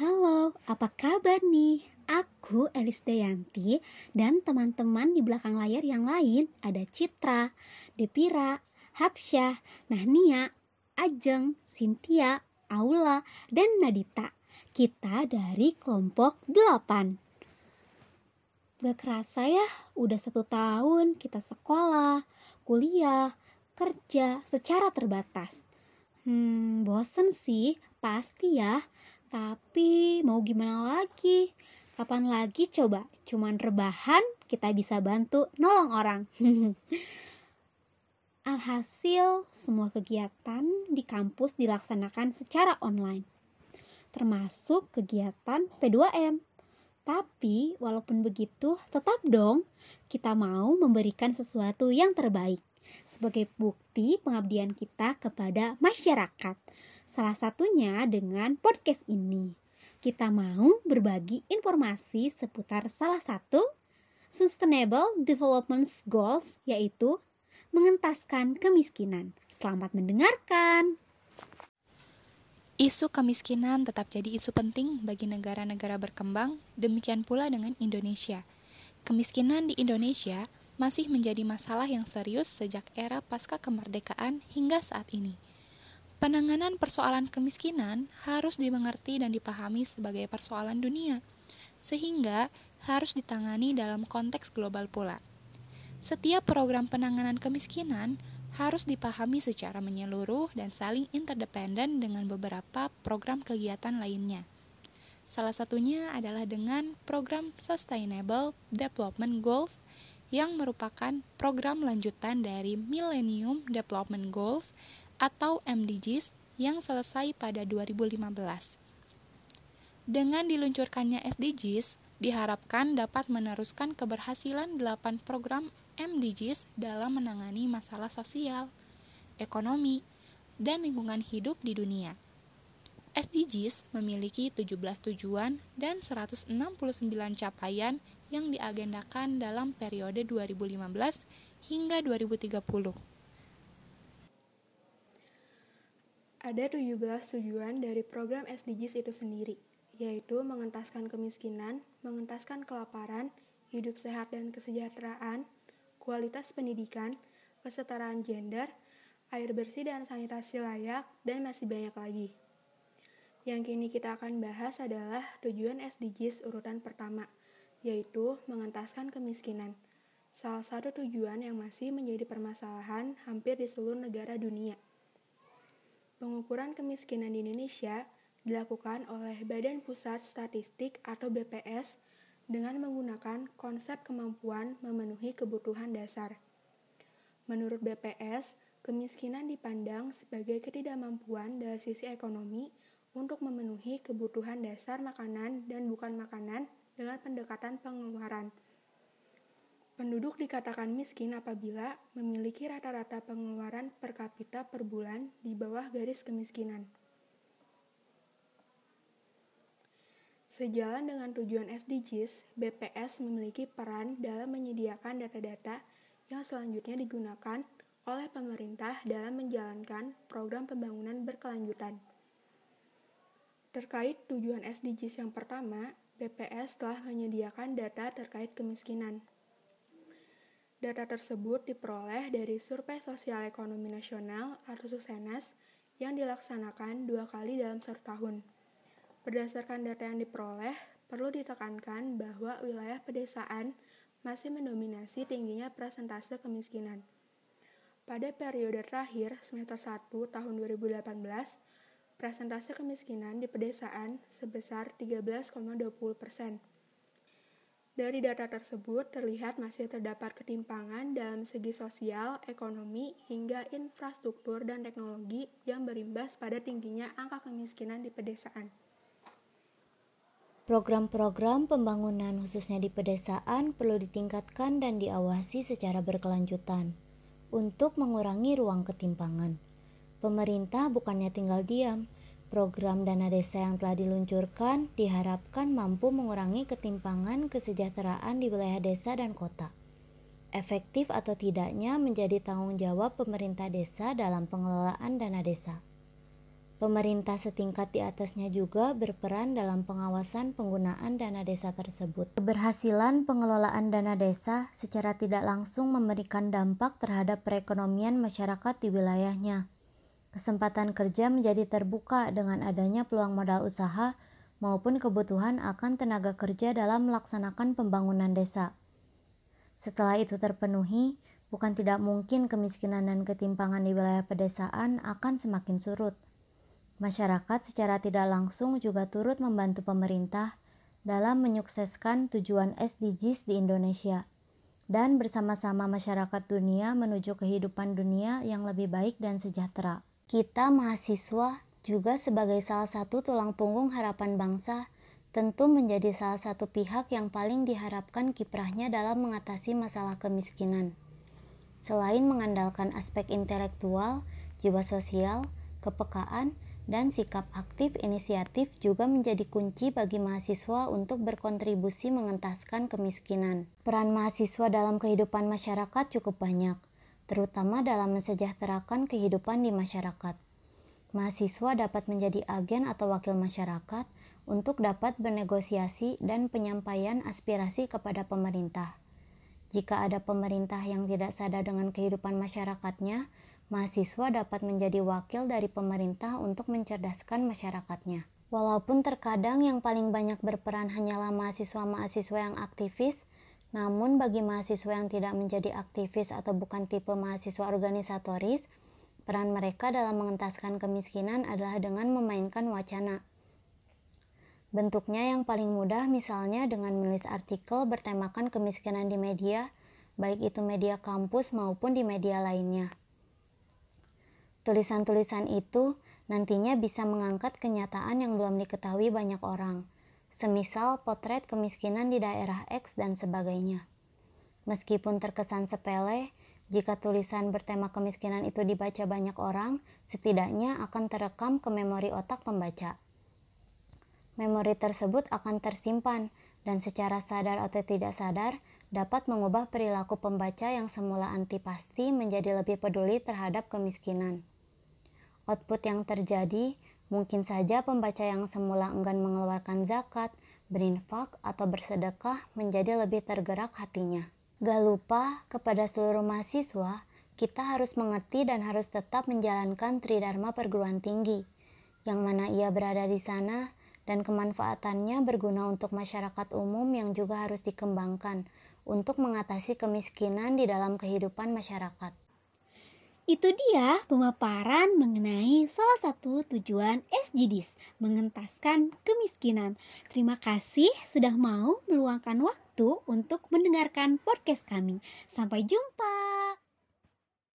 Halo, apa kabar nih? Aku Elis Dayanti dan teman-teman di belakang layar yang lain ada Citra, Depira, Hapsyah, Nahnia, Ajeng, Cynthia, Aula, dan Nadita. Kita dari kelompok 8. Gak kerasa ya, udah satu tahun kita sekolah, kuliah, kerja secara terbatas. Hmm, bosen sih, pasti ya. Tapi mau gimana lagi? Kapan lagi coba? Cuman rebahan kita bisa bantu nolong orang. Alhasil, semua kegiatan di kampus dilaksanakan secara online. Termasuk kegiatan P2M. Tapi, walaupun begitu, tetap dong kita mau memberikan sesuatu yang terbaik sebagai bukti pengabdian kita kepada masyarakat. Salah satunya dengan podcast ini. Kita mau berbagi informasi seputar salah satu Sustainable Development Goals yaitu mengentaskan kemiskinan. Selamat mendengarkan. Isu kemiskinan tetap jadi isu penting bagi negara-negara berkembang, demikian pula dengan Indonesia. Kemiskinan di Indonesia masih menjadi masalah yang serius sejak era pasca kemerdekaan hingga saat ini. Penanganan persoalan kemiskinan harus dimengerti dan dipahami sebagai persoalan dunia, sehingga harus ditangani dalam konteks global pula. Setiap program penanganan kemiskinan harus dipahami secara menyeluruh dan saling interdependen dengan beberapa program kegiatan lainnya. Salah satunya adalah dengan program Sustainable Development Goals yang merupakan program lanjutan dari Millennium Development Goals atau MDGs yang selesai pada 2015. Dengan diluncurkannya SDGs, diharapkan dapat meneruskan keberhasilan 8 program MDGs dalam menangani masalah sosial, ekonomi, dan lingkungan hidup di dunia. SDGs memiliki 17 tujuan dan 169 capaian yang diagendakan dalam periode 2015 hingga 2030. Ada 17 tujuan dari program SDGs itu sendiri, yaitu mengentaskan kemiskinan, mengentaskan kelaparan, hidup sehat dan kesejahteraan, kualitas pendidikan, kesetaraan gender, air bersih dan sanitasi layak, dan masih banyak lagi. Yang kini kita akan bahas adalah tujuan SDGs urutan pertama, yaitu mengentaskan kemiskinan. Salah satu tujuan yang masih menjadi permasalahan hampir di seluruh negara dunia. Pengukuran kemiskinan di Indonesia dilakukan oleh Badan Pusat Statistik atau BPS dengan menggunakan konsep kemampuan memenuhi kebutuhan dasar. Menurut BPS, kemiskinan dipandang sebagai ketidakmampuan dari sisi ekonomi untuk memenuhi kebutuhan dasar makanan dan bukan makanan dengan pendekatan pengeluaran. Penduduk dikatakan miskin apabila memiliki rata-rata pengeluaran per kapita per bulan di bawah garis kemiskinan. Sejalan dengan tujuan SDGs, BPS memiliki peran dalam menyediakan data-data yang selanjutnya digunakan oleh pemerintah dalam menjalankan program pembangunan berkelanjutan. Terkait tujuan SDGs yang pertama, BPS telah menyediakan data terkait kemiskinan. Data tersebut diperoleh dari Survei Sosial Ekonomi Nasional atau SUSENAS yang dilaksanakan dua kali dalam satu tahun. Berdasarkan data yang diperoleh, perlu ditekankan bahwa wilayah pedesaan masih mendominasi tingginya presentase kemiskinan. Pada periode terakhir, semester 1 tahun 2018, presentase kemiskinan di pedesaan sebesar 13,20 persen dari data tersebut terlihat masih terdapat ketimpangan dalam segi sosial, ekonomi, hingga infrastruktur dan teknologi yang berimbas pada tingginya angka kemiskinan di pedesaan. Program-program pembangunan khususnya di pedesaan perlu ditingkatkan dan diawasi secara berkelanjutan untuk mengurangi ruang ketimpangan. Pemerintah bukannya tinggal diam, Program dana desa yang telah diluncurkan diharapkan mampu mengurangi ketimpangan kesejahteraan di wilayah desa dan kota. Efektif atau tidaknya menjadi tanggung jawab pemerintah desa dalam pengelolaan dana desa. Pemerintah setingkat di atasnya juga berperan dalam pengawasan penggunaan dana desa tersebut. Keberhasilan pengelolaan dana desa secara tidak langsung memberikan dampak terhadap perekonomian masyarakat di wilayahnya. Kesempatan kerja menjadi terbuka dengan adanya peluang modal usaha maupun kebutuhan akan tenaga kerja dalam melaksanakan pembangunan desa. Setelah itu terpenuhi, bukan tidak mungkin kemiskinan dan ketimpangan di wilayah pedesaan akan semakin surut. Masyarakat secara tidak langsung juga turut membantu pemerintah dalam menyukseskan tujuan SDGs di Indonesia dan bersama-sama masyarakat dunia menuju kehidupan dunia yang lebih baik dan sejahtera. Kita mahasiswa juga sebagai salah satu tulang punggung harapan bangsa tentu menjadi salah satu pihak yang paling diharapkan kiprahnya dalam mengatasi masalah kemiskinan. Selain mengandalkan aspek intelektual, jiwa sosial, kepekaan, dan sikap aktif inisiatif juga menjadi kunci bagi mahasiswa untuk berkontribusi mengentaskan kemiskinan. Peran mahasiswa dalam kehidupan masyarakat cukup banyak, terutama dalam mensejahterakan kehidupan di masyarakat. Mahasiswa dapat menjadi agen atau wakil masyarakat untuk dapat bernegosiasi dan penyampaian aspirasi kepada pemerintah. Jika ada pemerintah yang tidak sadar dengan kehidupan masyarakatnya, mahasiswa dapat menjadi wakil dari pemerintah untuk mencerdaskan masyarakatnya. Walaupun terkadang yang paling banyak berperan hanyalah mahasiswa-mahasiswa yang aktivis, namun bagi mahasiswa yang tidak menjadi aktivis atau bukan tipe mahasiswa organisatoris, peran mereka dalam mengentaskan kemiskinan adalah dengan memainkan wacana. Bentuknya yang paling mudah misalnya dengan menulis artikel bertemakan kemiskinan di media, baik itu media kampus maupun di media lainnya. Tulisan-tulisan itu nantinya bisa mengangkat kenyataan yang belum diketahui banyak orang, semisal potret kemiskinan di daerah X dan sebagainya. Meskipun terkesan sepele, jika tulisan bertema kemiskinan itu dibaca banyak orang, setidaknya akan terekam ke memori otak pembaca. Memori tersebut akan tersimpan dan secara sadar atau tidak sadar dapat mengubah perilaku pembaca yang semula antipasti menjadi lebih peduli terhadap kemiskinan. Output yang terjadi mungkin saja pembaca yang semula enggan mengeluarkan zakat, berinfak, atau bersedekah menjadi lebih tergerak hatinya. Gak lupa kepada seluruh mahasiswa, kita harus mengerti dan harus tetap menjalankan Tridharma perguruan tinggi, yang mana ia berada di sana dan kemanfaatannya berguna untuk masyarakat umum yang juga harus dikembangkan untuk mengatasi kemiskinan di dalam kehidupan masyarakat. Itu dia pemaparan mengenai salah satu tujuan SDGs, mengentaskan kemiskinan. Terima kasih sudah mau meluangkan waktu untuk mendengarkan podcast kami. Sampai jumpa.